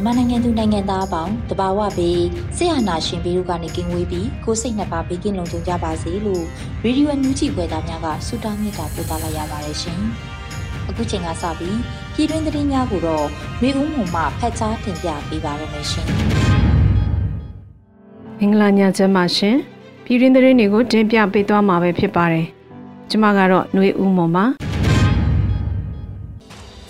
မြန်မာနိုင်ငံသူနိုင်ငံသားအပေါင်းတဘာဝပြီးဆရာနာရှင်ပြီးတို့ကနေကင်းဝေးပြီးကိုစိတ်နှစ်ပါးဘေးကင်းလုံခြုံကြပါစေလို့ရေဒီယိုအန်ယူဂျီခွဲသားများကဆုတောင်းမေတ္တာပို့သလိုက်ရပါတယ်ရှင်။အခုချိန်ကစပြီးပြည်တွင်းသတင်းများကိုတော့မျိုးဦးမှုမှဖတ်ကြားတင်ပြပေးပါရမရှင်။မင်္ဂလာညချမ်းပါရှင်။ပြည်တွင်းသတင်းတွေကိုတင်ပြပေးသွားမှာပဲဖြစ်ပါတယ်။ကျွန်မကတော့ຫນွေဦးမွန်ပါ။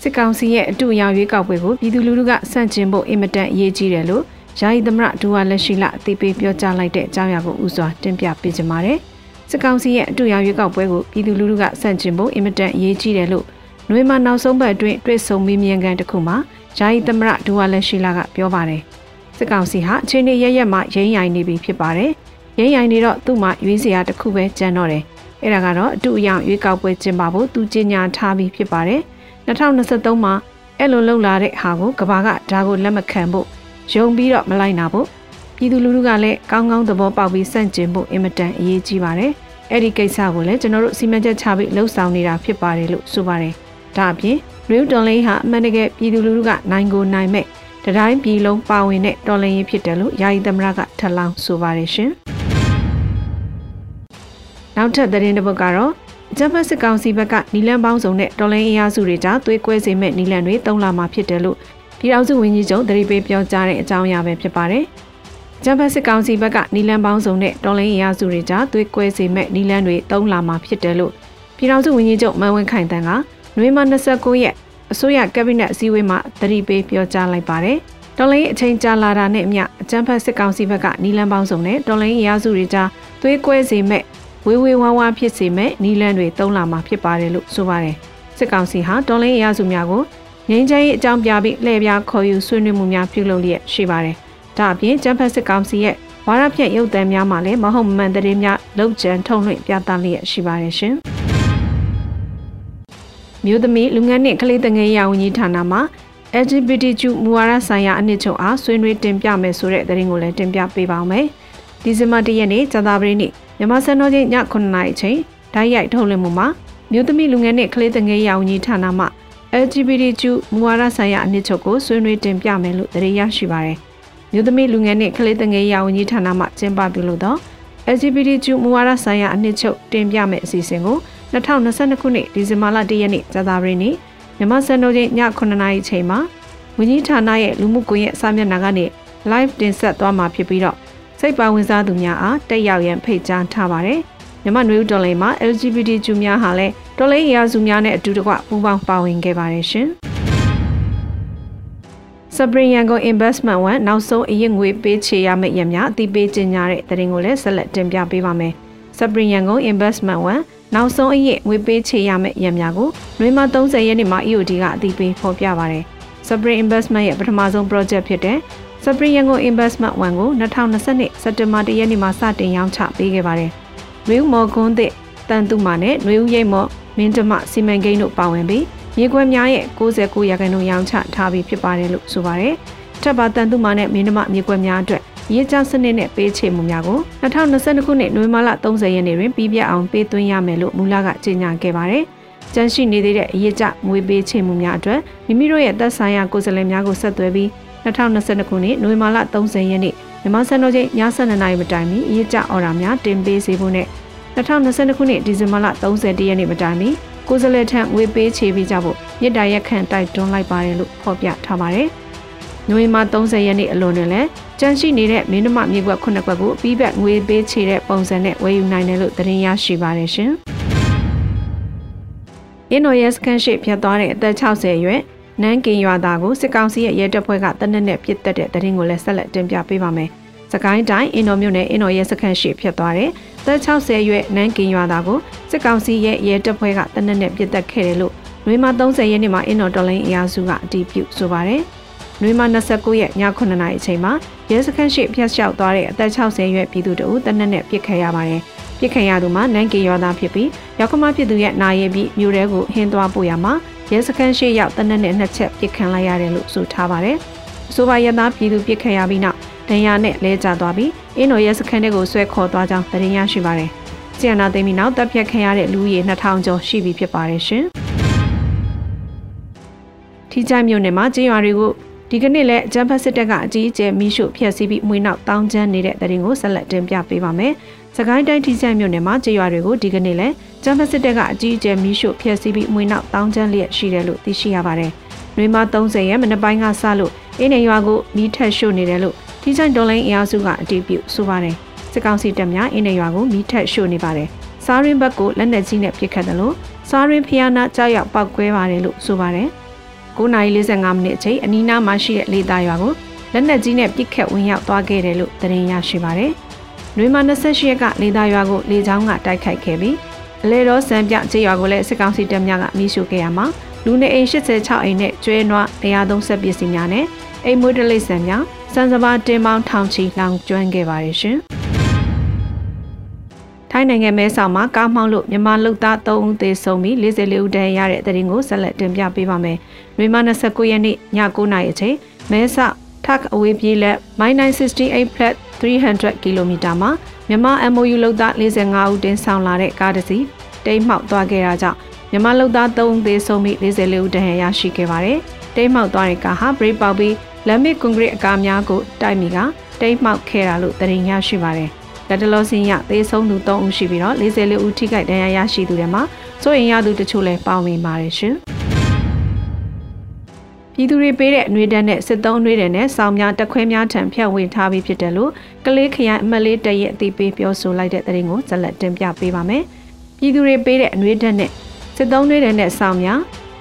စစ်ကောင်စီရဲ့အတူအယောင်ရွေးကောက်ပွဲကိုပြည်သူလူထုကစန့်ကျင်ဖို့အင်မတန်အရေးကြီးတယ်လို့ယာယီသမရဒူဝါလက်ရှိလအသိပေးပြောကြားလိုက်တဲ့အကြောင်းအရာကိုဥစွာတင်ပြပေးကြပါမယ်။စစ်ကောင်စီရဲ့အတူအယောင်ရွေးကောက်ပွဲကိုပြည်သူလူထုကစန့်ကျင်ဖို့အင်မတန်အရေးကြီးတယ်လို့နှွေမှာနောက်ဆုံးပတ်အတွင်းတွေ့ဆုံမေးမြန်းကန်တစ်ခုမှာယာယီသမရဒူဝါလက်ရှိလကပြောပါတယ်။စစ်ကောင်စီဟာအချိန်ရရက်မှရင်းရိုင်နေပြီဖြစ်ပါတယ်။ရင်းရိုင်နေတော့သူ့မှာရွေးစရာတစ်ခုပဲကြံတော့တယ်။အဲ့ဒါကတော့အတူအယောင်ရွေးကောက်ပွဲကျင်းပဖို့သူကြေညာထားပြီးဖြစ်ပါတယ်။ 2023မှာအဲ့လိုလှုပ်လာတဲ့ဟာကိုကဘာကဒါကိုလက်မခံဖို့ယုံပြီးတော့မလိုက်နာဖို့ပြည်သူလူထုကလည်းကောင်းကောင်းသဘောပေါက်ပြီးစန့်ကျင်ဖို့အင်မတန်အရေးကြီးပါတယ်။အဲ့ဒီကိစ္စကိုလည်းကျွန်တော်တို့စီမံချက်ချပြီးလှုပ်ဆောင်နေတာဖြစ်ပါတယ်လို့ဆိုပါတယ်။ဒါအပြင်ရီယူတော်လိန်ဟာအမှန်တကယ်ပြည်သူလူထုကနိုင်ကိုနိုင်မဲ့တတိုင်းပြည်လုံးပါဝင်တဲ့တော်လှန်ရေးဖြစ်တယ်လို့ယာယီသမရကထပ်လောင်းဆိုပါတယ်ရှင်။နောက်ထပ်သတင်းတစ်ပုဒ်ကတော့ ဂျပန်စစ်ကောင်စီဘက်ကနီလန်ပေါင်းစုံနဲ့တော်လိုင်းအင်အားစုတွေကြားသွေးကွဲစေမဲ့နီလန်တွေတုံးလာမှာဖြစ်တယ်လို့ပြည်ထောင်စုဝန်ကြီးချုပ်တရီပေးပြောကြားတဲ့အကြောင်းအရာပဲဖြစ်ပါတယ်။ဂျပန်စစ်ကောင်စီဘက်ကနီလန်ပေါင်းစုံနဲ့တော်လိုင်းအင်အားစုတွေကြားသွေးကွဲစေမဲ့နီလန်တွေတုံးလာမှာဖြစ်တယ်လို့ပြည်ထောင်စုဝန်ကြီးချုပ်မန်ဝင်းခိုင်တန်းကနွေမ29ရက်အစိုးရကက်ဘိနက်အစည်းအဝေးမှာတရီပေးပြောကြားလိုက်ပါတယ်။တော်လိုင်းအချိန်ကြာလာတာနဲ့အမျှအကြံဖတ်စစ်ကောင်စီဘက်ကနီလန်ပေါင်းစုံနဲ့တော်လိုင်းအင်အားစုတွေကြားသွေးကွဲစေမဲ့ ဝေဝေဝါးဝါဖြစ်စေမဲ့နီလန်တွေတုံးလာမှာဖြစ်ပါတယ်လို့ဆိုပါတယ်စစ်ကောင်စီဟာတော်လင်းအရာစုများကိုငင်းချမ်းရေးအကြောင်းပြပြီးလှည့်ပြားခေါ်ယူဆွေးနွေးမှုများပြုလုပ်လျက်ရှိပါတယ်ဒါအပြင်ကျန်းဖက်စစ်ကောင်စီရဲ့ဝါရဖြန့်ရုပ်သံများမှာလည်းမဟုတ်မမှန်သတင်းများလောက်ကျန်ထုတ်လွှင့်ပြသလျက်ရှိပါတယ်ရှင်မြို့သမီးလူငန်းနှင့်ကလေးတငယ်ရာဝန်ကြီးဌာနမှ LGBTQ မူဝါဒဆိုင်ရာအနှစ်ချုပ်အားဆွေးနွေးတင်ပြမယ်ဆိုတဲ့သတင်းကိုလည်းတင်ပြပေးပါောင်းမယ်။ဒီဇင်ဘာ၁ရက်နေ့ဇာတာပရိနေ့ မြန်မာစံတော်ချိန်ည9:00နာရီချိန်ဓာတ်ရိုက်ထုတ်လွှင့်မှုမှာမြို့သမီးလူငယ်နှင့်ကလေးငယ်ရောင်ကြီးဌာနမှ LGBTQ မူဝါဒဆိုင်ရာအနှစ်ချုပ်ကိုဆွေးနွေးတင်ပြမယ်လို့သတင်းရရှိပါရယ်။မြို့သမီးလူငယ်နှင့်ကလေးငယ်ရောင်ကြီးဌာနမှကျင်းပပြုလုပ်သော LGBTQ မူဝါဒဆိုင်ရာအနှစ်ချုပ်တင်ပြမယ့်အစီအစဉ်ကို2022ခုနှစ်ဒီဇင်ဘာလ1ရက်နေ့ဇာတာပရိနေ့မြန်မာစံတော်ချိန်ည9:00နာရီချိန်မှာဝန်ကြီးဌာနရဲ့လူမှုကွန်ရက်စာမျက်နှာကနေ live တင်ဆက်သွားမှာဖြစ်ပြီးတော့ စိတ်ပါဝင်စားသူများအားတက်ရောက်ရန်ဖိတ်ကြားထားပါတယ်။မြန်မာနွေဦးတော်လိုင်းမှာ LGBT ကျူများဟာလည်းတော်လိုင်းရာစုများနဲ့အတူတကွပူးပေါင်းပါဝင်ခဲ့ပါတယ်ရှင်။ Spring Yangon Investment One နောက်ဆုံးအရင်ငွေပေးချေရမယ့်ရများအသိပေးကြေညာတဲ့သတင်းကိုလည်းဆက်လက်တင်ပြပေးပါမယ်။ Spring Yangon Investment One နောက်ဆုံးအရင်ငွေပေးချေရမယ့်ရများကိုနွေမ30ရက်နေ့မှာ EOD ကအသိပေးဖော်ပြပါတယ်။ Spring Investment ရဲ့ပထမဆုံး project ဖြစ်တဲ့ စပရီယန်ကို investment 1ကို2020စက်တင်ဘာ၁ရက်နေ့မှာစတင်ရောင်းချပေးခဲ့ပါတယ်။နွေဦးမော်ကွန်းသစ်တန်တူမာနဲ့နွေဦးရိတ်မော်မင်းတမစီမံကိန်းတို့ပါဝင်ပြီးမြေခွဲများရဲ့69ရာခိုင်နှုန်းရောင်းချထားပြီးဖြစ်ပါတယ်လို့ဆိုပါတယ်။ထပ်ပါတန်တူမာနဲ့မင်းတမမြေခွဲများအတွက်ရေးကြစနစ်နဲ့ပေးချေမှုများကို2022ခုနှစ်နိုဝင်ဘာလ30ရက်နေ့တွင်ပြီးပြအောင်ပေးသွင်းရမယ်လို့မူလကကြေညာခဲ့ပါတယ်။ကျန်းရှိနေသေးတဲ့အရေးကြငွေပေးချေမှုများအတွက်မိမိတို့ရဲ့သက်ဆိုင်ရာကိုယ်စားလှယ်များကိုဆက်သွယ်ပြီး 2022ခုနှစ်နိုဝင်ဘာလ30ရက်နေ့မြန်မာစံတော်ချိန်ည7:00နာရီမတိုင်မီအရေးကြအော်ဒါများတင်ပေးစေဖို့နဲ့2022ခုနှစ်ဒီဇင်ဘာလ31ရက်နေ့မတိုင်မီကိုယ်စားလှယ်ထံငွေပေးချေပေးကြဖို့မြစ်တာရက်ခံတိုက်တွန်းလိုက်ပါတယ်လို့ဖော်ပြထားပါတယ်။နိုဝင်ဘာ30ရက်နေ့အလွန်တွင်လည်းကြန့်ရှိနေတဲ့မင်းတို့မမြေကွက်ခုနှစ်ကွက်ကိုပြီးဘက်ငွေပေးချေတဲ့ပုံစံနဲ့ဝယ်ယူနိုင်တယ်လို့သတင်းရရှိပါတယ်ရှင်။အင်နိုယက်စကန်ရှိဖြတ်သွားတဲ့အသက်60အရွယ် နန်းကင်ရွာသားကိုစစ်ကောင်စီရဲ့ရဲတပ်ဖွဲ့ကတနက်နဲ့ပြစ်တက်တဲ့တရင်ကိုလည်းဆက်လက်တင်ပြပေးပါမယ်။စကိုင်းတိုင်းအင်တော်မြို့နယ်အင်တော်ရဲစခန်းရှိဖြတ်သွားတဲ့သက်60ရွယ်နန်းကင်ရွာသားကိုစစ်ကောင်စီရဲ့ရဲတပ်ဖွဲ့ကတနက်နဲ့ပြစ်တက်ခဲ့တယ်လို့နွေမာ30ရက်နေ့မှာအင်တော်တော်လိုင်းအရာစုကအတည်ပြုဆိုပါတယ်။နွေမာ29ရက်ည9:00နာရီအချိန်မှာရဲစခန်းရှိဖျက်လျှောက်သွားတဲ့အသက်60ရွယ်ပြည်သူတို့တနက်နဲ့ပြစ်ခတ်ရပါတယ်။ ပြစ်ခတ်ရသူမှာနန်းကင်ရွာသားဖြစ်ပြီးရောက်ခမဖြစ်သူရဲ့နာရီပြီးမြို့ထဲကိုဟင်းသွားပို့ရမှာရဲစခန်းရှိရောက်တနက်နဲ့နှစ်ချက်ပြစ်ခံလိုက်ရတယ်လို့ဆိုထားပါတယ်။အဆိုပါရသားပြည်သူပြစ်ခတ်ရပြီးနောက်ဒဏ်ရာနဲ့လဲကျသွားပြီးအင်းတော်ရဲစခန်းတွေကိုဆွဲခေါ်သွားကြောင်းသတင်းရရှိပါတယ်။ဆီယနာသိမ်းပြီးနောက်တပ်ဖြတ်ခံရတဲ့လူဦးရေ2000ကျော်ရှိပြီဖြစ်ပါတယ်ရှင်။ထီချိုင်မြို့နယ်မှာကျေးရွာတွေကိုဒီကနေ့လည်းအကြမ်းဖက်စစ်တပ်ကအကြီးအကျယ်မိရှုဖျက်ဆီးပြီးမွေးနောက်တောင်းကျမ်းနေတဲ့တရင်ကိုဆက်လက်တင်ပြပေးပါမယ်။စ ကိုင်းတိုင်းထီချိုင်မြို့နယ်မှာကျေးရွာတွေကိုဒီကနေ့လည်းအကြမ်းဖက်စစ်တပ်ကအကြီးအကျယ်မိရှုဖျက်ဆီးပြီးမွေးနောက်တောင်းကျမ်းလျက်ရှိတယ်လို့သိရှိရပါတယ်။နှွေမ30ရက်မနေ့ပိုင်းကစလို့အင်းနေရွာကိုမိထက်ရှို့နေတယ်လို့ထီချိုင်ဒေါ်လိုင်းအင်အားစုကအတည်ပြုဆိုပါတယ်။စစ်ကောင်စီတပ်များအင်းနေရွာကိုမိထက်ရှို့နေပါတယ်။စားရင်ဘက်ကိုလက်နက်ကြီးနဲ့ပစ်ခတ်တယ်လို့စားရင်ဖျားနာကြောက်ရောက်ပောက်ကွဲပါတယ်လို့ဆိုပါတယ်။9:45မိနစ်အချိန်အနီးနားမှာရှိတဲ့လေသားရွာကိုလက်နက်ကြီးနဲ့ပစ်ခတ်ဝင်ရောက်သွားခဲ့တယ်လို့သတင်းရရှိပါတယ်။ နှွေမာ28ရက်ကလေသားရွာကိုလေကြောင်းကတိုက်ခိုက်ခဲ့ပြီးအလဲတော်စံပြကျေးရွာကိုလည်းစစ်ကောင်စီတပ်များကမိရှုခဲ့ရမှာလူနေအိမ်86အိမ်နဲ့ကျွဲနွား130ပစ္စည်းများနဲ့အိမ်မွေးတလိပ်ဆန်များစံစပါတင်ပေါင်းထောင်ချီလောင်ကျွမ်းခဲ့ပါတယ်ရှင်။ထိုင်းနိုင်ငံမဲဆောက်မှာကားမှောင်းလို့မြန်မာလူသား3ဦးသေဆုံးပြီး44ဦးဒဏ်ရာရတဲ့တဲ့ရင်ကိုဆက်လက်တင်ပြပေးပါမယ်။နှွေမ29ရက်နေ့ည9:00နာရီအချိန်မဲဆောက် Tuck အဝေးပြေးလက် -968 flat 300 km မှာမြန်မာ MOU လူသား45ဦးတင်ဆောင်လာတဲ့ကားတစ်စီးတိမ်းမှောက်သွားခဲ့တာကြောင့်မြန်မာလူသား3ဦးသေဆုံးပြီး44ဦးဒဏ်ရာရရှိခဲ့ပါတယ်။တိမ်းမှောက်သွားတဲ့ကားဟာ brake ပေါက်ပြီးလမ်းမကွန်ကရစ်အကားများကိုတိုက်မိကတိမ်းမှောက်ခဲ့တာလို့သတင်းရရှိပါတယ်။လက်တလောစင်းရသေဆုံးသူ3ဦးရှိပြီးတော့44ဦးထိခိုက်ဒဏ်ရာရရှိသူတွေမှာစိုးရင်ရသူတချို့လည်းပါဝင်ပါတယ်ရှင်။ ပြည်သူတွေပေးတဲ့အနှွေးတန်းနဲ့စစ်သုံးအနှွေးတန်းနဲ့စောင်းများတက်ခွဲများထံဖြန့်ဝေထားပြီးဖြစ်တယ်လို့ကလေးခရိုင်အမတ်လေးတရဲ့အသိပေးပြောဆိုလိုက်တဲ့သတင်းကိုဇက်လက်တင်ပြပေးပါမယ်။ပြည်သူတွေပေးတဲ့အနှွေးတန်းနဲ့စစ်သုံးအနှွေးတန်းနဲ့စောင်းများ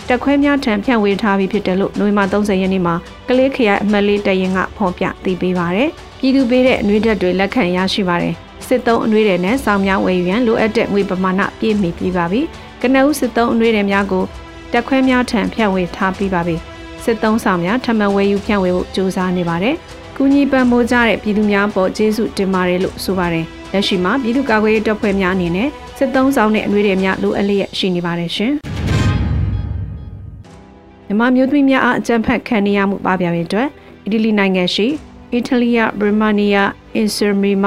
တက်ခွဲများထံဖြန့်ဝေထားပြီးဖြစ်တယ်လို့နိုဝင်ဘာ30ရက်နေ့မှာကလေးခရိုင်အမတ်လေးတရင်ကဖော်ပြသိပေးပါရယ်ပြည်သူပေးတဲ့အနှွေးဓာတ်တွေလက်ခံရရှိပါတယ်စစ်သုံးအနှွေးတွေနဲ့စောင်းများဝယ်ယူရန်လိုအပ်တဲ့ငွေပမာဏပြည့်မီပြီးပါပြီကနဦးစစ်သုံးအနှွေးတွေများကိုတက်ခွဲများထံဖြန့်ဝေထားပြီးပါပြီ စစ်သုံးဆောင်များထမံဝယ်ယူဖြန့်ဝေဖို့ကြိုးစားနေပါတယ်ကူညီပံ့ပိုးကြတဲ့ပြည်သူများပေါ်ကျေးဇူးတင်ပါတယ်လို့ဆိုပါတယ်လက်ရှိမှာပြည်သူ့ကာကွယ်ရေးတပ်ဖွဲ့များအနေနဲ့စစ်သုံးဆောင်တဲ့အနှွေးတွေများလိုအပ်လျက်ရှိနေပါတယ်ရှင်မြန်မာမျိုးသမီးများအားအကြံဖက်ခံနေရမှုပါပြတဲ့အတွက်အီတလီနိုင်ငံရှိအီတလီယဘရမနီယာအင်ဆာမီမ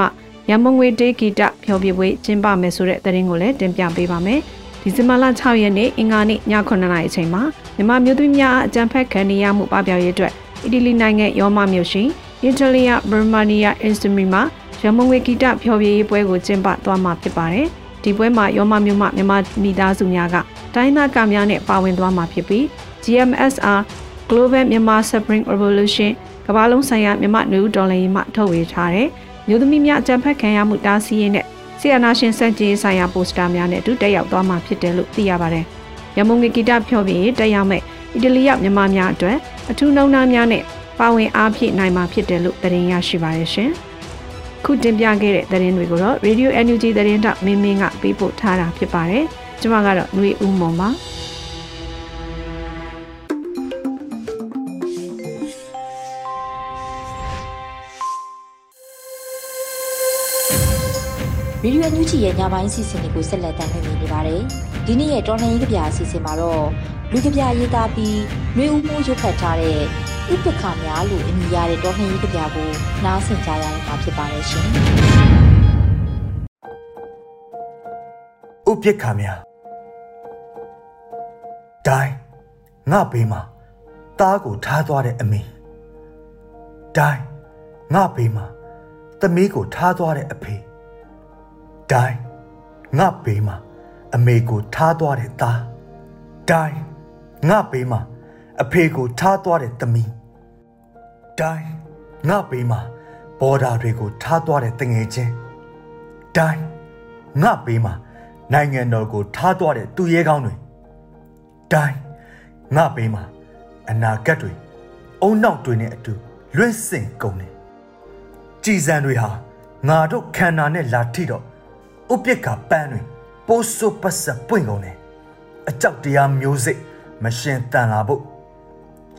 ရမုံငွေတေးဂီတဖျော်ဖြေပွဲကျင်းပမယ်ဆိုတဲ့သတင်းကိုလည်းတင်ပြပေးပါမယ်။ ဒီဇင်ဘာလ6ရက်နေ့အင်္ဂါနေ့ည9:00နာရီအချိန်မှာမြန်မာမျိုးသမီးများအကြံဖက်ခံနေရမှုပပျောက်ရေးအတွက်အီတလီနိုင်ငံရောမမြို့ရှိအီတလီယဘရမနီယာအင်ဆာမီမရမုံငွေဂီတဖျော်ဖြေရေးပွဲကိုကျင်းပသွားမှာဖြစ်ပါတယ်။ဒီပွဲမှာရောမမြို့မှမြန်မာမိသားစုများကတိုင်းသားကများနဲ့ပါဝင်သွားမှာဖြစ်ပြီး GMSR Global Myanmar Spring Revolution ကမ္ဘာလုံးဆိုင်ရာမြန်မာ့နယူးဒေါ်လာရေးမှထုတ်ဝေထားတဲ့မြို့သမီးများအကြံဖက်ခံရမှုတားဆီးရေးနဲ့ ဆီယနာရှင်စံကြေးဆိုင်ရာပိုစတာများနဲ့အတူတက်ရောက်သွားမှာဖြစ်တယ်လို့သိရပါတယ်။ရမုံငီဂီတဖြောပြရေးတက်ရောက်မဲ့အီတလီရောက်မြန်မာများအတွက်အထူးနှုံနာများနဲ့ပါဝင်အားဖြည့်နိုင်မှာဖြစ်တယ်လို့သတင်းရရှိပါရရှင်။ခုတင်ပြခဲ့တဲ့သတင်းတွေကိုတော့ Radio NUG သတင်းတောက်မင်းမင်းကပေးပို့ထားတာဖြစ်ပါတယ်။ကျွန်မကတော့ຫນွေဦးမွန်ပါ။ ရေဒီယိုညူချီရဲ့ညပိုင်းစီစဉ်တွေကိုဆက်လက်တင်ပြနေပါတယ်။ဒီနေ့ရဲ့တော်လှန်ရေးကြပြအစီအစဉ်မှာတော့လူကြပြရေးသားပြီးနှွေဦးမှုရုပ်ဖတ်ထားတဲ့ဥပက္ခများလို့အမည်ရတဲ့တော်လှန်ရေးကြပြကိုနားဆင်ကြရမှာဖြစ်ပါတယ်ရှင်။ဥပက္ခများဒိုင်းငါဘေးမှာတားကိုထားသွားတဲ့အမေဒိုင်းငါဘေးမှာသမီးကိုထားသွားတဲ့အဖေ ဒိုင်းငါဘေးမှာအမေကိုထားသွားတဲ့သားတိုင်းငါဘေးမှာအဖေကိုထားသွားတဲ့သမီးတိုင်းငါဘေးမှာဘော်ဒါတွေကိုထားသွားတဲ့တငယ်ချင်းတိုင်းငါဘေးမှာနိုင်ငံတော်ကိုထားသွားတဲ့သူရဲကောင်းတွေတိုင်းငါဘေးမှာအနာဂတ်တွေအုံနောက်တွေနဲ့အတူလွင့်စင်ကုန်တယ်ကြည်စံတွေဟာငါတို့ခန္ဓာနဲ့လာထိတော့ ဥပိ္ပခပန်းတွေပိုးဆိုးပတ်ဆက်ပွင့်ကုန်တယ်အကြောက်တရားမျိုးစိတ်မရှင်တန်လာဖို့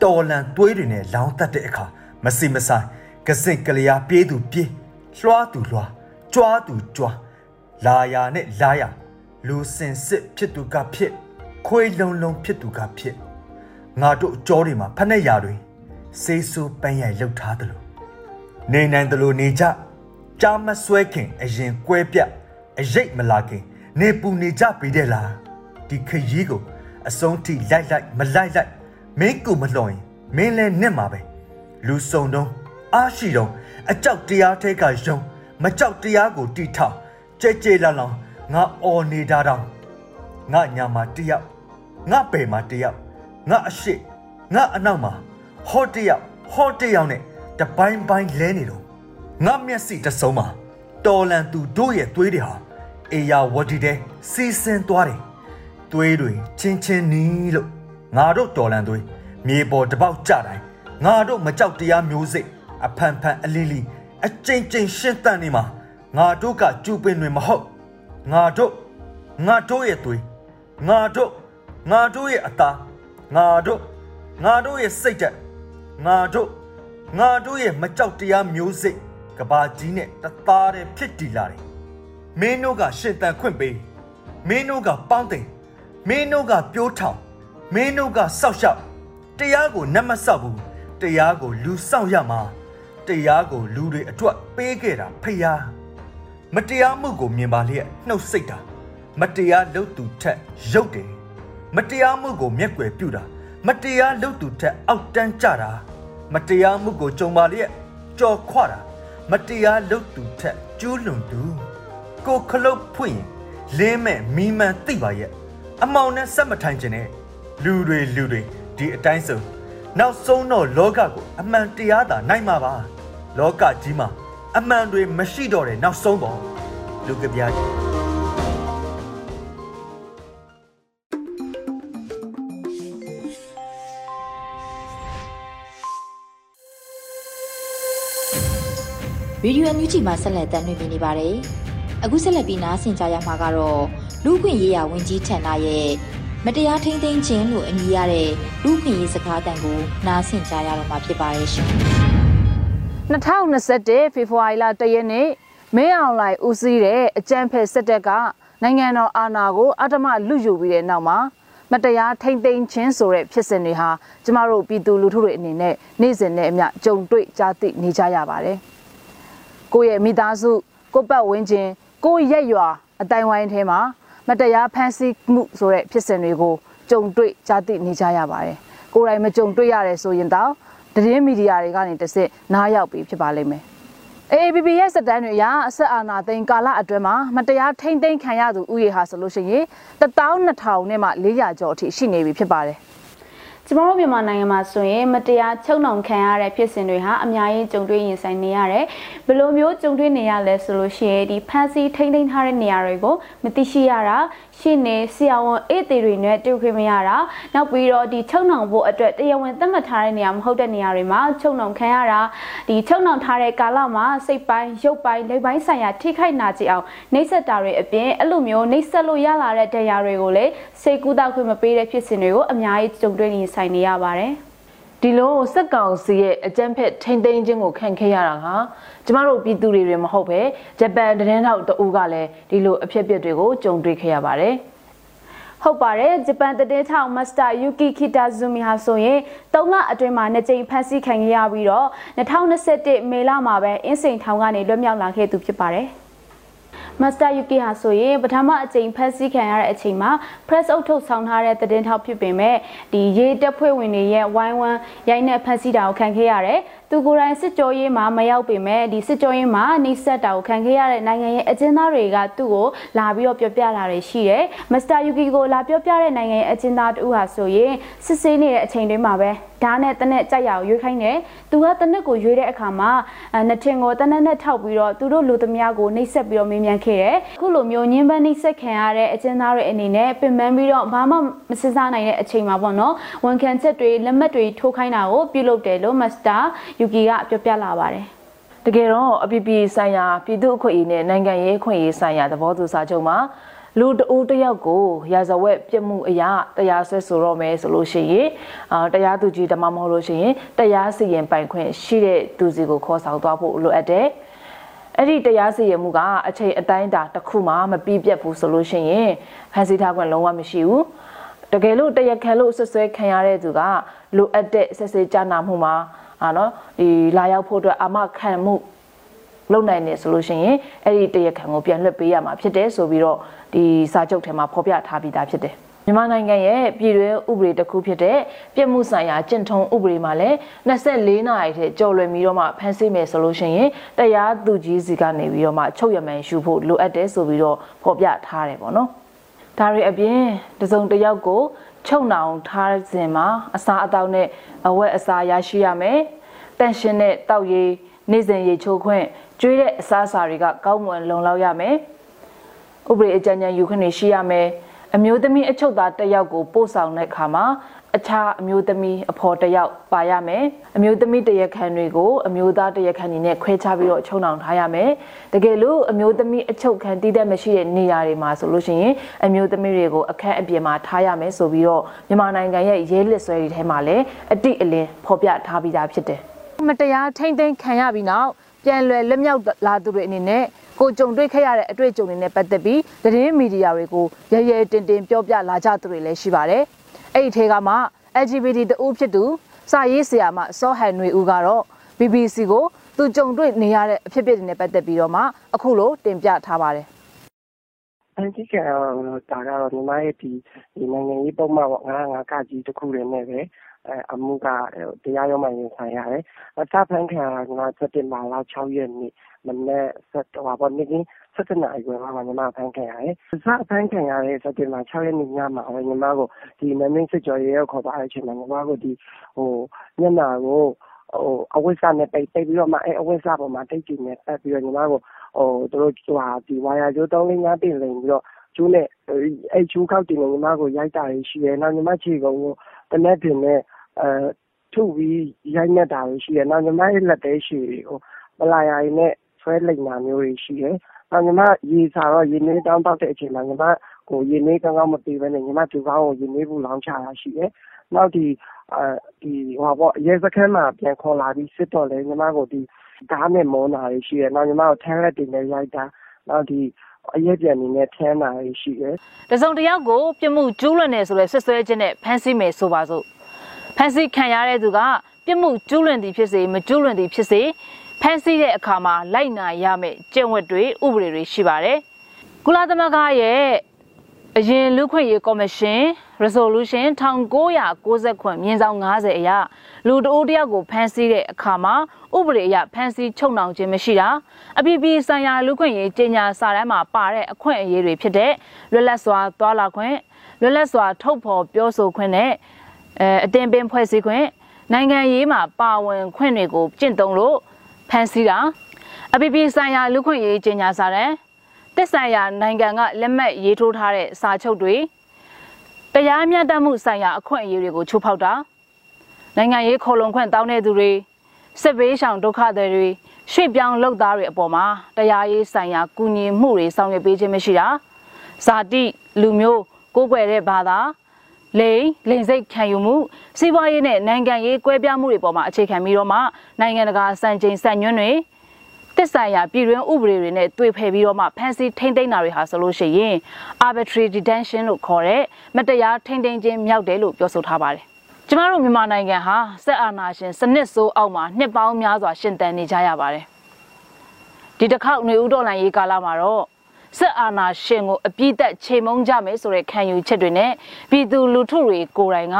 တော်လန်သွေးတွေနဲ့လောင်းတက်တဲ့အခါမစီမဆိုင်ကစင်ကလျာပြေးသူပြေးလွှားသူလွှားကြွားသူကြွားလာယာနဲ့လာယာလူစင်စစ်ဖြစ်သူကဖြစ် ခွေးလုံးလုံးဖြစ်သူကဖြစ်ငါတို့အကြောတွေမှာဖက်နဲ့ရာတွေစေးဆူပန်းရိုက်လှုပ်ထားတယ်လို့နေနိုင်တယ်လို့နေကြကြားမဆွဲခင်အရင်ကွဲပြ အရိတ်မလာခင်နေပူနေကြပြီတဲ့လားဒီခရီးကိုအဆုံးထိလိုက်လိုက်မလိုက်လိုက်မင်းကူမလွန်ရင်မင်းလည်းနဲ့မှာပဲလူစုံတုံးအားရှိတုံးအကြောက်တရားထဲကယုံမကြောက်တရားကိုတီထောင်ကြဲကြဲလောင်လောင်ငါအော်နေတာတောင်ငါညာမှာတယောက်ငါပေမှာတယောက်ငါအရှိငါအနောက်မှာဟောတယောက်ဟောတယောက်နဲ့တပိုင်းပိုင်းလဲနေတော့ငါမျက်စိတစုံမှာတော်လန်သူတို့ရဲ့သွေးတွေဟာ အေယာဝတီတဲ့စီစင်သွားတယ်သွေးတွေချင်းချင်းနီးလို့ငါတို့တော်လန်သွေးမြေပေါ်တပေါက်ကြတိုင်းငါတို့မကြောက်တရားမျိုးစိတ်အဖန်ဖန်အလီလီအကျဉ်းကျဉ်းရှင်းတန်နေမှာငါတို့ကကျူပင်တွေမဟုတ်ငါတို့ငါတို့ရဲ့သွေးငါတို့ငါတို့ရဲ့အသားငါတို့ငါတို့ရဲ့စိတ်ဓာတ်ငါတို့ငါတို့ရဲ့မကြောက်တရားမျိုးစိတ်ကဘာကြီးနဲ့တသားတည်းဖြစ်တည်လာတယ် မင်းတို့ကရှင်တန်ခွင့်ပေးမင်းတို့ကပေါင်းတင်မင်းတို့ကပြိုးထောင်မင်းတို့ကစောက်ရှောက်တရားကိုနတ်မဆောက်ဘူးတရားကိုလူစောင့်ရမှာတရားကိုလူတွေအတွက်ပေးခဲ့တာဖယားမတရားမှုကိုမြင်ပါလျက်နှုတ်ဆက်တာမတရားလုပ်သူထက်ရုပ်တယ်မတရားမှုကိုမျက်ွယ်ပြုတာမတရားလုပ်သူထက်အောက်တန်းကြတာမတရားမှုကိုကြုံပါလျက်ကြော်ခွတာမတရားလုပ်သူထက်ကျူးလွန်သူ ကိုခလုတ်ဖွင့်လင်းမဲ့မီးမှန်သိပါရဲ့အမောင်နဲ့ဆက်မထိုင်ခြင်းနဲ့လူတွေလူတွေဒီအတိုင်းဆုံးနောက်ဆုံးတော့လောကကိုအမှန်တရားသာနိုင်မှာပါလောကကြီးမှာအမှန်တွေမရှိတော့တဲ့နောက်ဆုံးပေါ့လူကပြားကြီးဗီဒီယိုအန်ယူဂျီမှာဆက်လက်တင်ပြနေပါတယ်။ အခုဆက်လက်ပြီးနားဆင်ကြရမှာကတော့လူခွင့်ရေးရာဝန်ကြီးဌာနရဲ့မတရားထိမ့်သိမ်းခြင်းလို့အမည်ရတဲ့လူခွင့်ရေးစကားတန်ကိုနားဆင်ကြရတော့မှာဖြစ်ပါရဲ့ရှင်။2021ဖေဖော်ဝါရီလ1ရက်နေ့မင်းအောင်လှိုင်ဦးစီးတဲ့အကြမ်းဖက်စစ်တပ်ကနိုင်ငံတော်အာဏာကိုအတ္တမလူယူပြီးတဲ့နောက်မှာမတရားထိမ့်သိမ်းခြင်းဆိုတဲ့ဖြစ်စဉ်တွေဟာကျမတို့ပြည်သူလူထုတွေအနေနဲ့နေ့စဉ်နဲ့အမျှကြုံတွေ့ကြားသိနေကြရပါတယ်။ကိုယ့်ရဲ့မိသားစုကိုယ့်ပတ်ဝန်းကျင် ကိုယ့်ရက်ရွာအတိုင်းဝိုင်းထဲမှာမတရားဖန်ဆီးမှုဆိုတဲ့ဖြစ်စဉ်တွေကိုကြုံတွေ့ကြားသိနေကြရပါတယ်။ကိုယ်တိုင်မကြုံတွေ့ရတယ်ဆိုရင်တော့သတင်းမီဒီယာတွေကနေတစ်စစ်နားရောက်ပြီးဖြစ်ပါလိမ့်မယ်။ AABB ရဲ့စက်တမ်းတွေအရအဆက်အာဏာသိမ်းကာလအတွင်းမှာမတရားထိမ့်သိမ်းခံရသူဥယေဟာဆိုလို့ရှိရင်12000နဲ့မှ400ကျော်အထိရှိနေပြီဖြစ်ပါတယ်။ ကျမတို့မြန်မာနိုင်ငံမှာဆိုရင်မတရားချုပ်နှောင်ခံရတဲ့ဖြစ်စဉ်တွေဟာအများကြီးကြုံတွေ့ရင်ဆိုင်နေရတယ်။ဘယ်လိုမျိုးကြုံတွေ့နေရလဲဆိုလို့ရှိရင်ဒီဖန်စီထိမ့်ထိမ့်ထားတဲ့နေရာတွေကိုမသိရှိရတာ ရှင်းနေဆရာဝန်အေးသေးတွေနဲ့တွေ့ခွင့်မရတာနောက်ပြီးတော့ဒီချုပ်နှောင်ဖို့အတွက်တရားဝင်သတ်မှတ်ထားတဲ့နေရာမဟုတ်တဲ့နေရာတွေမှာချုပ်နှောင်ခံရတာဒီချုပ်နှောင်ထားတဲ့ကာလမှာစိတ်ပိုင်းရုပ်ပိုင်းလက်ပိုင်းဆိုင်ရာထိခိုက်နာကျင်အောင်နှိပ်စက်တာတွေအပြင်အဲ့လိုမျိုးနှိပ်စက်လို့ရလာတဲ့တရားတွေကိုလည်းစိတ်ကူးတောက်ခွင့်မပေးတဲ့ဖြစ်စဉ်တွေကိုအများကြီးကြုံတွေ့နေဆိုင်နေရပါတယ် ဒီလိုစက်ကောင်စီရဲ့အကြမ်းဖက်ထိမ့်သိမ်းခြင်းကိုခံခဲ့ရတာဟာကျမတို့ပြည်သူတွေတွေမဟုတ်ပဲဂျပန်တရင်ထောက်တအူးကလည်းဒီလိုအဖြစ်အပျက်တွေကိုကြုံတွေ့ခဲ့ရပါတယ်ဟုတ်ပါတယ်ဂျပန်တည်ထောင်မစ္စတာယူကီခီတာဇူမီဟာဆိုရင်၃လအတွင်းမှာနှစ်ကြိမ်ဖမ်းဆီးခံခဲ့ရပြီးတော့2021မေလမှာပဲအင်းစိန်ထောင်ကနေလွတ်မြောက်လာခဲ့သူဖြစ်ပါတယ် မ Master Yuki ဟာဆိုရင်ပထမအကြိမ်ဖက်ဆီးခံရတဲ့အချိန်မှာ press အုပ်ထုတ်ဆောင်ထားတဲ့သတင်းထောက်ဖြစ်ပေမဲ့ဒီရေးတပ်ဖွဲ့ဝင်တွေရဲ့ဝိုင်းဝန်းရိုက်နှက်ဖက်ဆီးတာကိုခံခဲ့ရတယ်သူကိုယ်တိုင်စစ်ကြောရေးမှာမရောက်ပေမဲ့ဒီစစ်ကြောရေးမှာနှိစက်တာကိုခံခဲ့ရတဲ့နိုင်ငံရဲ့အကျဉ်းသားတွေကသူ့ကိုလာပြီးတော့ပြောပြလာတယ်ရှိတယ်။မစ္စတာယူကီကိုလာပြောပြတဲ့နိုင်ငံရဲ့အကျဉ်းသားတူဟာဆိုရင်စစ်ဆေးနေတဲ့အချိန်တွင်းမှာပဲဓာတ်နဲ့တနက်ကြိုက်ရအောင်ရွေးခိုင်းတယ်။သူကတနက်ကိုရွေးတဲ့အခါမှာနှစ်ထင်ကိုတနက်နဲ့ထောက်ပြီးတော့သူတို့လူသမားကိုနှိစက်ပြီးတော့မေးမြန်းခဲ့တယ်။အခုလိုမျိုးညင်းပန်းနှိစက်ခံရတဲ့အကျဉ်းသားတွေအနေနဲ့ပင်ပန်းပြီးတော့ဘာမှမစစ်စားနိုင်တဲ့အချိန်မှာပေါ့နော်။ဝန်ခံချက်တွေလက်မှတ်တွေထိုးခိုင်းတာကိုပြုလုပ်တယ်လို့မစ္စတာယူကီကပြောပြလာပါတယ်တကယ်တော့အပြည်ပြည်ဆိုင်ရာပြည်သူ့အခွင့်အရေးနဲ့နိုင်ငံရေးအခွင့်အရေးဆိုင်ရာသဘောတူစာချုပ်မှာ လူတဦးတယောက်ကိုရာဇဝတ်ပြစ်မှုအရာတရားစွဲဆိုတော့မယ်ဆိုလို့ရှိရင်အာတရားသူကြီးတမမဟုတ်လို့ရှိရင်တရားစီရင်ပိုင်ခွင့်ရှိတဲ့သူစီကိုခေါ်ဆောင်သွားဖို့လိုအပ်တယ်။အဲ့ဒီတရားစီရင်မှုကအချိန်အတိုင်းတာတစ်ခုမှမပြီးပြတ်ဘူးဆိုလို့ရှိရင်ဖန်ဆီးထားခွင့်လုံးဝမရှိဘူး။တကယ်လို့တရားခံလို့ဆွဆွဲခံရတဲ့သူကလိုအပ်တဲ့ဆက်စဲကြနာမှုမှာအာနော်ဒီလာရောက်ဖို့အတွက်အာမခံမှု လုံနိုင်နေဆိုလို့ရှိရင်အဲ့ဒီတရားခံကိုပြန်လွှတ်ပေးရမှာဖြစ်တယ်ဆိုပြီးတော့ဒီစာချုပ်ထဲမှာဖော်ပြထားပြီးသားဖြစ်တယ်မြန်မာနိုင်ငံရဲ့ပြည်တွင်းဥပဒေတစ်ခုဖြစ်တဲ့ပြည်မှုဆိုင်ရာကျင့်ထုံးဥပဒေမှာလည်း24နာရီထဲကြော်လွယ်ပြီးတော့မှဖမ်းဆီးမယ်ဆိုလို့ရှိရင်တရားသူကြီးစီကနေပြီးတော့မှချုပ်ရမှန်ယူဖို့လိုအပ်တယ်ဆိုပြီးတော့ဖော်ပြထားတယ်ပေါ့နော်ဒါတွေအပြင်တစုံတစ်ယောက်ကိုချုပ်နှောင်ထားခြင်းမှာအစာအသောက်နဲ့အဝတ်အစားရရှိရမယ်။တန့်ရှင်းတဲ့တောက်ရည်နေ့စဉ်ရေချိုးခွင့် ကျွေးတဲ့အစားအစာတွေကကောင်းမွန်လုံလောက်ရမယ်။ဥပဒေအကြံဉာဏ်ယူခွင့်ရှိရမယ်။အမျိုးသမီးအချုပ်သားတစ်ယောက်ကိုပို့ဆောင်တဲ့အခါမှာအခြားအမျိုးသမီးအဖော်တယောက်ပါရမယ်အမျိုးသမီးတရခန်တွေကိုအမျိုးသားတရခန်တွေနဲ့ခွဲခြားပြီးတော့ချုံနှောင်ထားရမယ်တကယ်လို့အမျိုးသမီးအချုပ်ခံတည်တဲ့မရှိတဲ့နေရာတွေမှာဆိုလို့ရှိရင်အမျိုးသမီးတွေကိုအခက်အပြင်မှာထားရမယ်ဆိုပြီးတော့မြန်မာနိုင်ငံရဲ့ရဲလစ်ဆွဲတွေထဲမှာလည်းအတိအလင်းဖော်ပြထားပြီးသားဖြစ်တယ်မတရားထိမ့်သိမ်းခံရပြီးနောက် ပြန်လွယ်လက်မြောက်လာသူတွေအနေနဲ့ကိုကြုံတွေ့ခဲ့ရတဲ့အတွေ့အကြုံတွေနဲ့ပတ်သက်ပြီးသတင်းမီဒီယာတွေကိုရရဲတင်တင်ပြောပြလာကြသူတွေလည်းရှိပါတယ်။အဲ့ဒီထဲကမှ LGBT တဦးဖြစ်သူစာရေးဆရာမစောဟန်နွေဦးကတော့ BBC ကိုသူကြုံတွေ့နေရတဲ့အဖြစ်အပျက်တွေနဲ့ပတ်သက်ပြီးတော့မှအခုလိုတင်ပြထားပါတယ်အန်တီကတော့ဒါကတော့ညီမရဲ့ဒီဒီနိုင်ငံရေးပုံမှန်ပေါ့ငါငါကကြီးတစ်ခုတည်းနဲ့ပဲ အဲအမှုက တရားရုံးမှာ ရင်ဆိုင်ရတယ်။အသဖန်ခံကညီမစက်တင်ဘာလ6ရက်နေ့ မနေ့ဆက်တော့ပေါ့နေ့က17နာရီခွဲမှာ ညီမဖန်ခံရတယ်။စဖန်ခံရတဲ့ စက်တင်ဘာ6ရက်နေ့ညမှာပဲ ညီမကိုဒီမမင်းစစ်ကြော်ရဲရောက်ခေါ်သွားတဲ့အချိန်မှာ ညီမကိုဒီဟိုညနာကိုဟိုအဝိစာနဲ့ပိတ် ပိတ်ပြီးတော့မှ အဲအဝိစာပေါ်မှာ တိတ်ကြည့်နေပတ်ပြီးတော့ ညီမကိုဟိုတို့ဟိုဒီဝါယာကျိုး3 5တင်လိန်ပြီးတော့ကျိုးနဲ့ အဲကျိုးခောက်တင်နေညီမကို ရိုက်တာရှိတယ် နောက် ညီမ ခြေကုံကိုတနက်တင်နဲ့အဲ ထုပြီးရိုက်နှက်တာတွေရှိတယ်။နောက် ညီမရဲ့ လက်သည်းရှည်တွေကိုပလာယာတွေနဲ့ ဆွဲလိမ်တာမျိုးတွေရှိတယ်။နောက် ညီမ ရေစာတော့ ရေနွေးတောင်းတောက်တဲ့အချိန်မှာ ညီမကို ရေနွေးကောင်းကောင်း မပေးဘဲနဲ့ ညီမဒူခေါင်းကို ရေနွေးဘူးလောင်းချတာရှိတယ်။နောက်ဒီအဲဒီဟိုပေါ့ရဲစခန်းမှာ ပြန်ခေါ်လာပြီး စစ်တော့လေညီမကိုဒီဓာတ်နဲ့ မုန်းတာတွေရှိတယ်။နောက် ညီမကို ထန်းလက်တွေနဲ့ ရိုက်တာ နောက်ဒီအရက်ပြန်နေနဲ့ထမ်းတာတွေရှိတယ်။တစုံတယောက်ကို ပြမှုကျူးလွန်နေဆိုလဲဆွဆွဲခြင်းနဲ့ ဖမ်းဆီးမယ်ဆိုပါစို့ ဖမ်းဆီးခံရတဲ့သူကပြစ်မှုကျူးလွန်သည်ဖြစ်စေမကျူးလွန်သည်ဖြစ်စေဖမ်းဆီးတဲ့အခါမှာလိုက်နာရမယ့်ကျင့်ဝတ်တွေဥပဒေတွေရှိပါတယ်။ကုလသမဂ္ဂရဲ့အရင်လူခွင့်ရေးကော်မရှင် resolution 1990ခွင့်မြင်းဆောင်90အရလူတအိုးတယောက်ကိုဖမ်းဆီးတဲ့အခါမှာဥပဒေအရဖမ်းဆီးချုပ်နှောင်ခြင်းမရှိတာအပြည်ပြည်ဆိုင်ရာလူခွင့်ရေးကြေညာစာတမ်းမှာပါတဲ့အခွင့်အရေးတွေဖြစ်တဲ့လွတ်လပ်စွာသွားလာခွင့်လွတ်လပ်စွာထုတ်ဖော်ပြောဆိုခွင့်နဲ့ အဲအတင်ပင်ဖွဲ့စည်းခွင့်နိုင်ငံရေးမှာပါဝင်ခွင့်တွေကိုကျင့်သုံးလို့ဖန်ဆီးတာအပြည်ပြည်ဆိုင်ရာလူခွင့်ရေးကြေညာစာတမ်းတက်ဆိုင်ရာနိုင်ငံကလက်မှတ်ရေးထိုးထားတဲ့စာချုပ်တွေတရားမျှတမှုဆိုင်ရာအခွင့်အရေးတွေကိုချိုးဖောက်တာနိုင်ငံရေးခေါ်လုံခွင့်တောင်းတဲ့သူတွေစစ်ဘေးရှောင်ဒုက္ခသည်တွေရွှေ့ပြောင်းလုပ်သားတွေအပေါ်မှာတရားရေးဆိုင်ရာကူညီမှုတွေဆောင်ရွက်ပေးခြင်းမရှိတာဇာတိလူမျိုးကိုးကွယ်တဲ့ဘာသာ လိန်လိန်စိတ်ခံယူမှုစီးပွားရေးနဲ့နိုင်ငံရေးကွဲပြားမှုတွေပေါ်မှာအခြေခံပြီးတော့မှနိုင်ငံတကာစံချိန်စံညွှန်းတွေတက်ဆိုင်ရာပြည်တွင်းဥပဒေတွေနဲ့တွေ့ဖယ်ပြီးတော့မှဖမ်းဆီးထိန်းသိမ်းတာတွေဟာဆိုလို့ရှိရင် arbitrary detention လို့ခေါ်တဲ့မတရားထိန်းသိမ်းခြင်းမြောက်တယ်လို့ပြောဆိုထားပါတယ်။ကျမတို့မြန်မာနိုင်ငံဟာစက်အာဏာရှင်စနစ်ဆိုးအောက်မှာနှစ်ပေါင်းများစွာရှင်သန်နေကြရပါတယ်။ဒီတစ်ခေါက်ຫນွေဥတော်လန်ရေးကာလမှာတော့ စစ်အာဏာရှင်ကိုအပြစ်သက်ချိန်မုံကြမယ်ဆိုတဲ့ခံယူချက်တွေနဲ့ပြည်သူလူထုတွေကိုယ်တိုင်က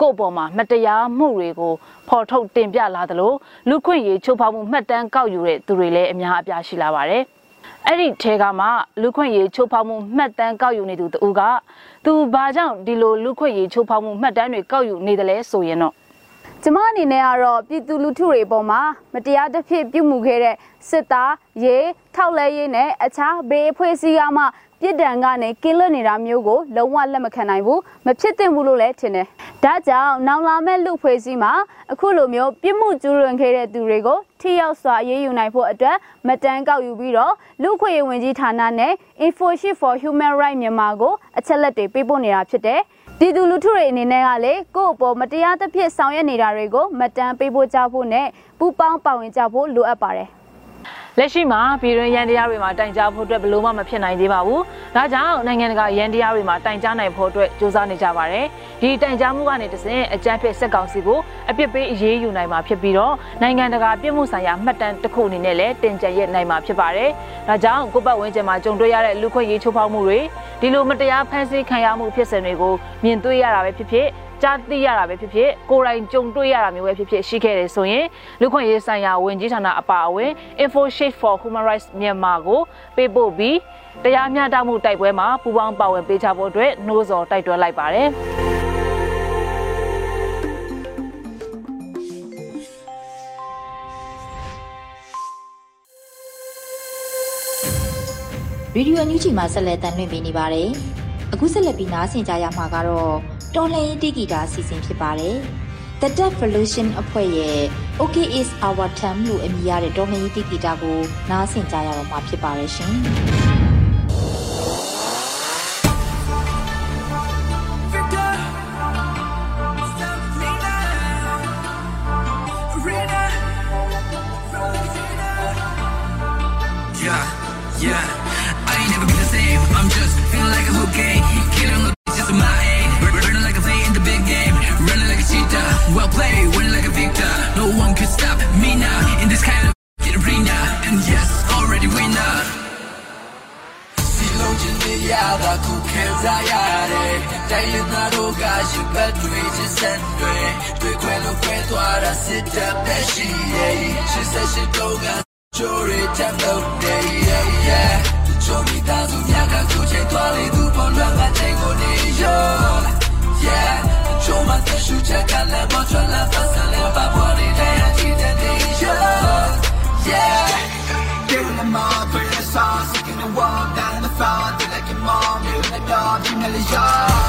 ကိုယ့်အပေါ်မှာမတရားမှုတွေကိုဖော်ထုတ်တင်ပြလာသလိုလူခွင့်ရေးချိုးဖောက်မှုမှတ်တမ်းကောက်ယူတဲ့သူတွေလည်းအများအပြားရှိလာပါတယ်။အဲ့ဒီထဲကမှလူခွင့်ရေးချိုးဖောက်မှုမှတ်တမ်းကောက်ယူနေသူတူကသူဘာကြောင့်ဒီလိုလူခွင့်ရေးချိုးဖောက်မှုမှတ်တမ်းတွေကောက်ယူနေတယ်လဲဆိုရင်တော့ ကျမအနေနဲ့ကတော့ပြည်သူလူထုတွေပေါ်မှာမတရားတစ်ဖြစ်ပြုမှုခဲ့တဲ့စစ်သားရေထောက်လဲရေးနဲ့အခြားဘေးအဖွဲ့အစည်းကမှပြစ်ဒဏ်ကနေကင်းလွတ်နေတာမျိုးကိုလုံးဝလက်မခံနိုင်ဘူးမဖြစ်သင့်ဘူးလို့လည်းထင်တယ်။ဒါကြောင့်နောင်လာမဲ့လူဖွဲ့စည်းမှာအခုလိုမျိုးပြစ်မှုကျူးလွန်ခဲ့တဲ့သူတွေကိုထိရောက်စွာအရေးယူနိုင်ဖို့အတွက်မတန်းကောက်ယူပြီးတော့လူခွေဝင်ကြီးဌာနနဲ့ Infoshield for Human Rights မြန်မာကိုအချက်လက်တွေပေးပို့နေတာဖြစ်တယ်။ ဒီသူလူထုတွေအနေနဲ့ကလေကိုယ့်အပေါ်မတရားသဖြင့်ဆောင်ရွက်နေတာတွေကိုမတန်းပေးဖို့ကြဖို့နဲ့ပူပေါင်းပါဝင်ကြဖို့လိုအပ်ပါတယ်။ လက်ရှိမှာပြည်တွင်းရန်တရားတွေမှာတိုင်ကြားဖို့အတွက်ဘလို့မှမဖြစ်နိုင်သေးပါဘူး။ဒါကြောင့်နိုင်ငံတကာရန်တရားတွေမှာတိုင်ကြားနိုင်ဖို့အတွက်ကြိုးစားနေကြပါတယ်။ဒီတိုင်ကြားမှုကနေတဆင့်အကြမ်းဖက်စက်ကောင်စီကိုအပြစ်ပေးအရေးယူနိုင်မှာဖြစ်ပြီးတော့နိုင်ငံတကာပြည်မှုဆိုင်ရာမှတ်တမ်းတစ်ခုအနေနဲ့လည်းတင်ကြရက်နိုင်မှာဖြစ်ပါတယ်။ဒါကြောင့်ကိုပတ်ဝန်းကျင်မှာကြုံတွေ့ရတဲ့လူခွင့်ရေးချိုးဖောက်မှုတွေဒီလိုမတရားဖန်ဆီးခံရမှုဖြစ်စဉ်တွေကိုမြင်တွေ့ရတာပဲဖြစ်ဖြစ် ကြားသိရတာပဲဖြစ်ဖြစ်ကိုယ်တိုင်ကြုံတွေ့ရတာမျိုးပဲဖြစ်ဖြစ်ရှိခဲ့တယ်ဆိုရင်လူခွင့်ရေးဆိုင်ရာဝန်ကြီးဌာနအပါအဝင် InfoShield for Human Rights မြန်မာကိုပေးပို့ပြီးတရားမျှတမှုတိုက်ပွဲမှာပူးပေါင်းပါဝင်ပေးကြဖို့အတွက်နှိုးဆော်တိုက်တွန်းလိုက်ပါတယ်ရေဒီယိုအန်ယူဂျီမှာဆက်လက်တင်ပြနေပါတယ်။အခုဆက်လက်ပြီးနားဆင်ကြရမှာကတော့ တော်လှန်ရေးတီဂီတာအစီအစဉ်ဖြစ်ပါတယ်။ The Deaf Revolution အဖွဲ့ရဲ့ Okay is our time လို့အမည်ရတဲ့တော်လှန်ရေးတီဂီတာကိုနားဆင်ကြရတော့မှာဖြစ်ပါတယ်ရှင်။ Rzucie kalę, moczę na weselę Babory, ja ci nie wyjdzie Yeah. Giving them all, putting the sauce. Taking the world down in the fall They like your mom, you're like dog, you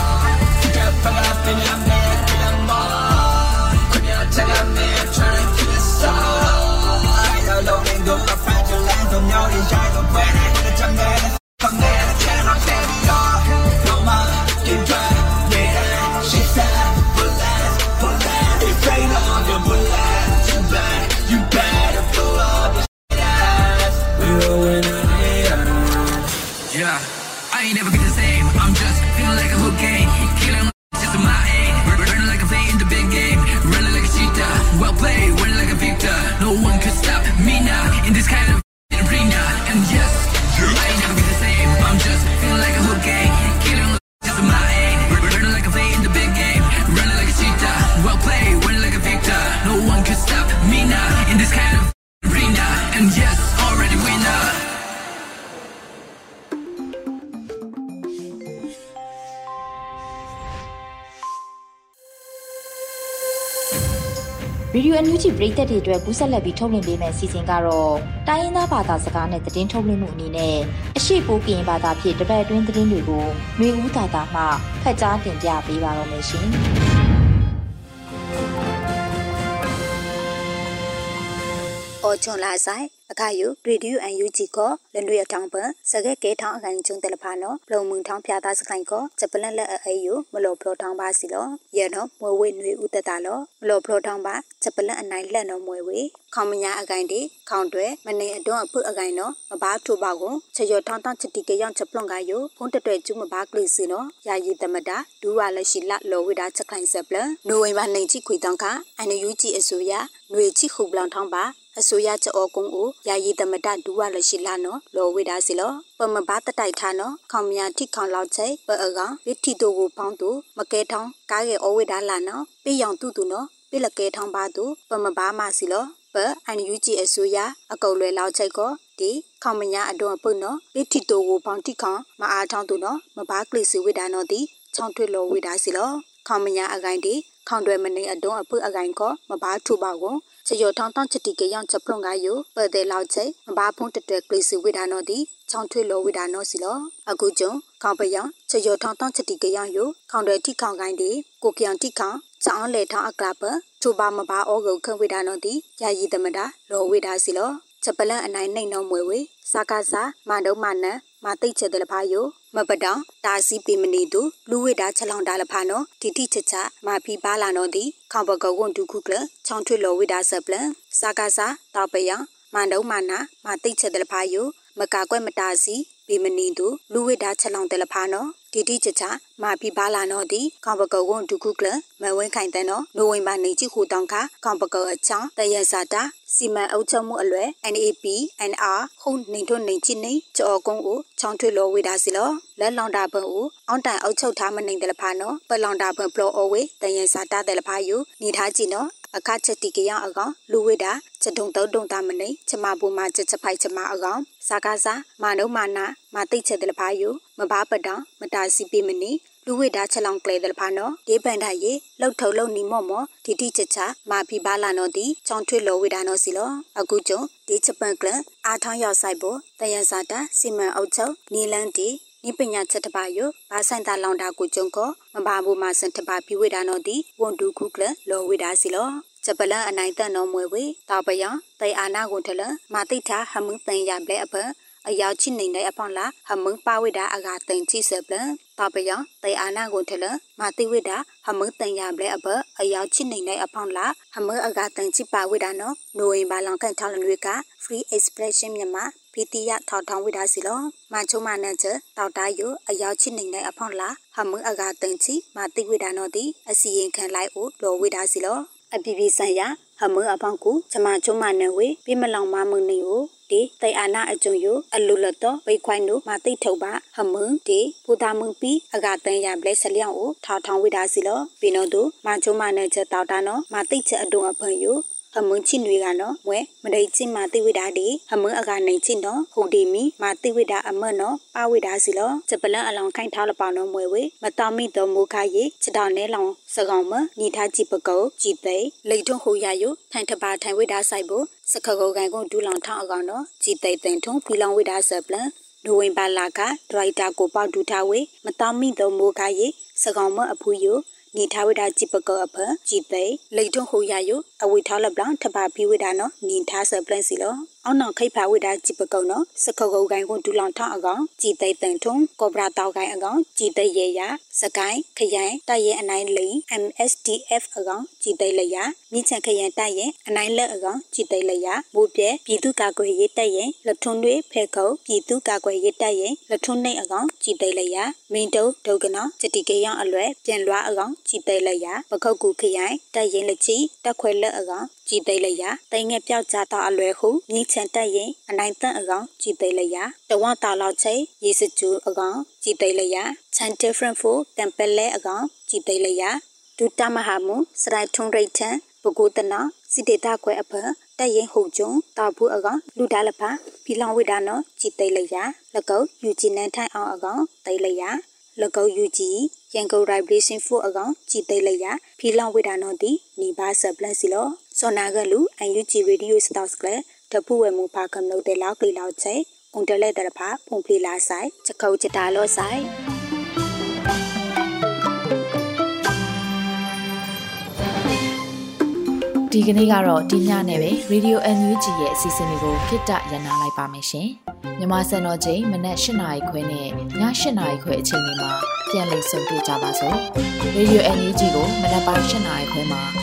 Radio NUG ပရိသတ်တွေအတွက်ကူးဆက်လက်ပြီးထုတ်လွှင့်ပေးမယ့်အစီအစဉ်ကတော့တိုင်းရင်းသားဘာသာစကားနဲ့သတင်းထုတ်လွှင့်မှုအနေနဲ့အရှိပိုးကရင်ဘာသာဖြင့်တပတ်အတွင်းသတင်းတွေကိုຫນွေဦးသာသာမှဖတ်ကြားတင်ပြပေးပါရမရှင်။အော်ချွန်လာဆိုင် အခါယူရေဒီယိုအန်ယူဂျီကိုလလွေထောင်ပန်စကဲကေထောင်းအကိုင်ကျုံတယ်လဖာနော်ပလုံမှုထောင်းဖျားသားစကိုင်ကိုချက်ပလန်လက်အေယူမလောဖလောထောင်းပါစီလောရဲနော်မွေဝေနွေဥတတလောမလောဖလောထောင်းပါချက်ပလန်အနိုင်လက်နော်မွေဝေခေါမညာအကိုင်တီခေါင်တွဲမနေအတွန်းအဖုအကိုင်နော်မဘာထူပါကိုချက်ရထောင်းတောင်းချတီကေရောက်ချက်ပလွန်ကယူဖုန်တတွဲကျူးမဘာကလီစီနော်ယာယီတမတာဒူဝါလက်ရှိလလောဝိဒါချက်ခိုင်ဆက်ပလနိုဝင်ဘာနိုင်ချိခွေတောင်းခအန်ယူဂျီအစိုးရຫນွေချိခုပလောင်ထောင်းပါ အစိုးရကြောကုံကိုယာယီသမတဒူဝလရှိလာနော်လောဝေဒါစီလောပမဘာတတိုက်ထားနော်ခေါမယာတိခေါလောက်ချိပအကောင်ဝိထီတိုကိုပေါင်းသူမကဲထောင်းကားရဲ့အဝေဒါလာနော်ပေးရောင်တူတူနော်ပြလကဲထောင်းပါသူပမဘာမစီလောပအန်ယူဂျီအစိုးရအကုတ်လွယ်လောက်ချိတ်ကိုဒီခေါမညာအတွန်းပုတ်နော်ဝိထီတိုကိုပေါင်းတိခေါမအားထောင်းသူနော်မဘာကလစ်စီဝေဒါနော်ဒီချောင်းထွေလောဝေဒါစီလောခေါမညာအကိုင်ဒီခေါန်တွယ်မနေအတွန်းအပုအကိုင်ကောမဘာထူပါကို ချေယောထောင်းတောင်းချတိကယောင်ချပလုံကယိုပတဲ့လောက်ချိမဘာဖုံးတတဲကလေးစီဝိဒါနောဒီချောင်းထွေလောဝိဒါနောစီလောအခုကျုံခေါင်ပယောင်ချေယောထောင်းတောင်းချတိကယောင်ယိုခေါန်တွယ်ထိခေါင်ကိုင်းဒီကိုပြောင်ထိခေါင်ချောင်းလေထောင်းအကလပထူပါမဘာဩကုခဝိဒါနောဒီယာယီတမတာလောဝိဒါစီလောချက်ပလန်အနိုင်နှိမ့်နှောမွေဝေစာကားစာမန္တုမနန်မသိချက်တလဖာယို မပတောင်တာစီပေမနေသူလူဝိတာချက်လောင်တာလဖာနော်ဒီတိချက်ချမဖီပါလာနော်ဒီခေါပကကွန်ဒုခုကလချောင်းထွေလောဝိတာဆပ်ပလန်စာကားစာတောက်ပယံမန္တုမနာမသိချက်တလဖာယိုမကာကွက်မတာစီပေမနေသူလူဝိတာချက်လောင်တလဖာနော် ဒီတိချချမာဖီပါလာနော်ဒီခေါပကကွန်ဒုခုကလမဝင်းခိုင်တဲ့နော်နိုဝင်ဘာနေချိခုတောင်ခါခေါပကအချောင်းတရစာတာစီမံအုပ်ချုပ်မှုအလွယ် NAP NR ခုနေထွနေချိနေကြောကုန်းကိုချောင်းထွေလောဝေတာစီလောလက်လောင်တာဘုံကိုအောင်းတိုင်အုပ်ချုပ်ထားမနိုင်တယ်လဖာနော်ပလောင်တာဘုံပလောအဝေတယန်စာတာတယ်လဖာယူနေထားကြည့်နော်အခချက်တီကရအကောင်လူဝိတာ ချက်တုံတုံတုံတာမနေချမဘူမှာချက်ချက်ဖိုက်ချမအကောင်စာကားစာမာနုမာနာမသိချက်တယ်လဖာယူမဘာပတောင်မတာစီပိမနီလူဝိတာချက်လောင်ကလေတယ်ဖာနော်ဒီပန်ထိုင်ရေလှုပ်ထုံလုံနီမော့မော့ဒီတိချက်ချမာဖီပါလာနော်ဒီချောင်းထွေလောဝိတာနော်စီလောအခုကျုံဒီချက်ပန်ကလအားထောင်းရောက်ဆိုင်ဖို့တယန်စာတာစီမံအုပ်ချုပ်နီလန်းတီနိပညာချက်တပါယဘာဆိုင်တာလောင်တာကိုကျုံကိုမဘာဘူးမစင်တပါပြဝိတာနော်ဒီဝန်ဒူခုကလလောဝိတာစီလော ချက်ပလန်အနိုင်တန်တော်မွေဝေတာပယံတိုင်အာနာကိုထလမာတိထာဟမုန်တန်ရပလေအဖအယောက်ချိနေတဲ့အဖောင်းလာဟမုန်ပါဝိတာအကတန်ချိဆပလန်တာပယံတိုင်အာနာကိုထလမာတိဝိတာဟမုန်တန်ရပလေအဖအယောက်ချိနေတဲ့အဖောင်းလာဟမုန်အကတန်ချိပါဝိတာနော်နိုဝင်ဘာလောင်ကန်ထောင်းလတွေက free expression မြန်မာပီတီယထောက်ထောင်းဝိတာစီလောမချုံမနန်ချတောက်တာယအယောက်ချိနေတဲ့အဖောင်းလာဟမုန်အကတန်ချိမာတိဝိတာနော်ဒီအစီရင်ခံလိုက်အိုလောဝိတာစီလော အပြပြဆိုင်ရာဟမအပေါင်းကိုချမချုံမနဝေပြမလောင်မမနေကိုဒီတိုင်အာနာအကျုံယအလူလတော့ဝိခွိုင်းတို့မသိထုတ်ပါဟမဒီပူတာမုံပီအကတန်ရဘလက်ဆလျောင်းကိုထောက်ထောင်းဝိတာစီလောပြီးတော့တို့မချုံမနဲ့ချက်တောက်တာနော်မသိချက်အတုံးအဖွင့်ယ ဟမုန်ချိနွေကနော်ဝဲမဒိချိမာတိဝိဒါဒီဟမုန်အကနေချိနော်ဟိုဒီမီမာတိဝိဒါအမနော်ပါဝိဒါစီလောချက်ပလန်အလောင်ခိုင်ထားလပောင်းနော်မွေဝေမတော်မိတော်မူခါယေချက်တော်နဲလောင်စကောင်မညီထားကြည့်ပကုတ်ကြည်သိလိတ်ထွန်းဟိုရယုထိုင်တပါထိုင်ဝိဒါဆိုင်ဖို့စခကုတ်ကန်ကိုဒူးလောင်ထောင်းအကောင်နော်ကြည်သိတင်ထုံဖီလောင်ဝိဒါဆပ်ပလန်နိုဝင်ဘာလာကဒရိုက်တာကိုပေါတူထားဝေမတော်မိတော်မူခါယေစကောင်မအဖူယု နေထားဝိဒါจิปကောအဖကြည်သိလိတ်ထွန်းဟိုရယုအဝိထားလပလန်ထပါဘီဝိဒါနော်နေထားဆပလန်စီလော အောင်းနောင်ခိဖာဝိဒါจิปကောနော်စခကုတ်ကိုင်ကိုဒူလောင်ထောင်းအကောင်ကြည်သိတန်ထုံကောဘရာတောက်ကိုင်အကောင်ကြည်သိရေရစကိုင်းခရိုင်တိုက်ရဲအနိုင်လိန် MSDF အကောင်ကြည်သိလရမြင့်ချန်ခရိုင်တိုက်ရဲအနိုင်လက်အကောင်ကြည်သိလရမိုးပြဲပြည်သူ့ကာကွယ်ရေးတိုက်ရဲလက်ထွန်းတွေဖဲခုတ်ပြည်သူ့ကာကွယ်ရေးတိုက်ရဲလက်ထွန်းနှိတ်အကောင်ကြည်သိလရမင်းတုံဒုကနောစတိကေယံအလွဲပြန်လွားအကောင်ကြည်သိလရပခုတ်ကူခရိုင်တိုက်ရဲလက်ချီတက်ခွဲလက်အကောင်ကြည်သိလရတိုင်ငယ်ပြောက်ကြတော့အလွဲဟုမြင့်ချန်တိုက်ရဲအနိုင်တန့်အကောင်ကြည်သိလရတဝတာလောက်ချိရေစကျူအကောင်ကြည်သိလရချန် different for temple အကောင်ကြည်သိလရဒုတမဟာမူစရိုက်ထုံရိတ်ထံပုဂုတနာစိတေတာခွဲအဖတက်ရင်ဟုတ်ကျုံတာဘူးအကောင်လူဒါလဖာဖီလောင်ဝိဒါနောကြည်သိလရလကောက်ယူဂျီနန်ထိုင်အောင်အကောင်သိလရလကောက်ယူဂျီရန်ကုန် vibration 4အကောင်ကြည်သိလရဖီလောင်ဝိဒါနောတီနီဘာဆပ်ပလတ်စီလော စောနာကလူအန်ယူဂျီရေဒီယိုစတောက်စကလတပူဝဲမူဖာကမလို့တဲ့လောက်ကလေးလောက်ချိုုံတလဲတဲ့ဖာဖုန်ပလီလာဆိုင်ချက်ခုတ်ချတာလောဆိုင်ဒီကနေ့ကတော့ဒီညနဲ့ပဲ Radio NUG ရဲ့အစီအစဉ်လေးကိုခਿੱတရနာလိုက်ပါမယ်ရှင်။မြမစံတော်ချိန်မနက်၈နာရီခွဲနဲ့ည၈နာရီခွဲအချိန်တွေမှာပြန်လည်ဆုံတွေ့ကြပါစို့။ Radio NUG ကိုမနက်ပိုင်း၈နာရီခွဲမှာ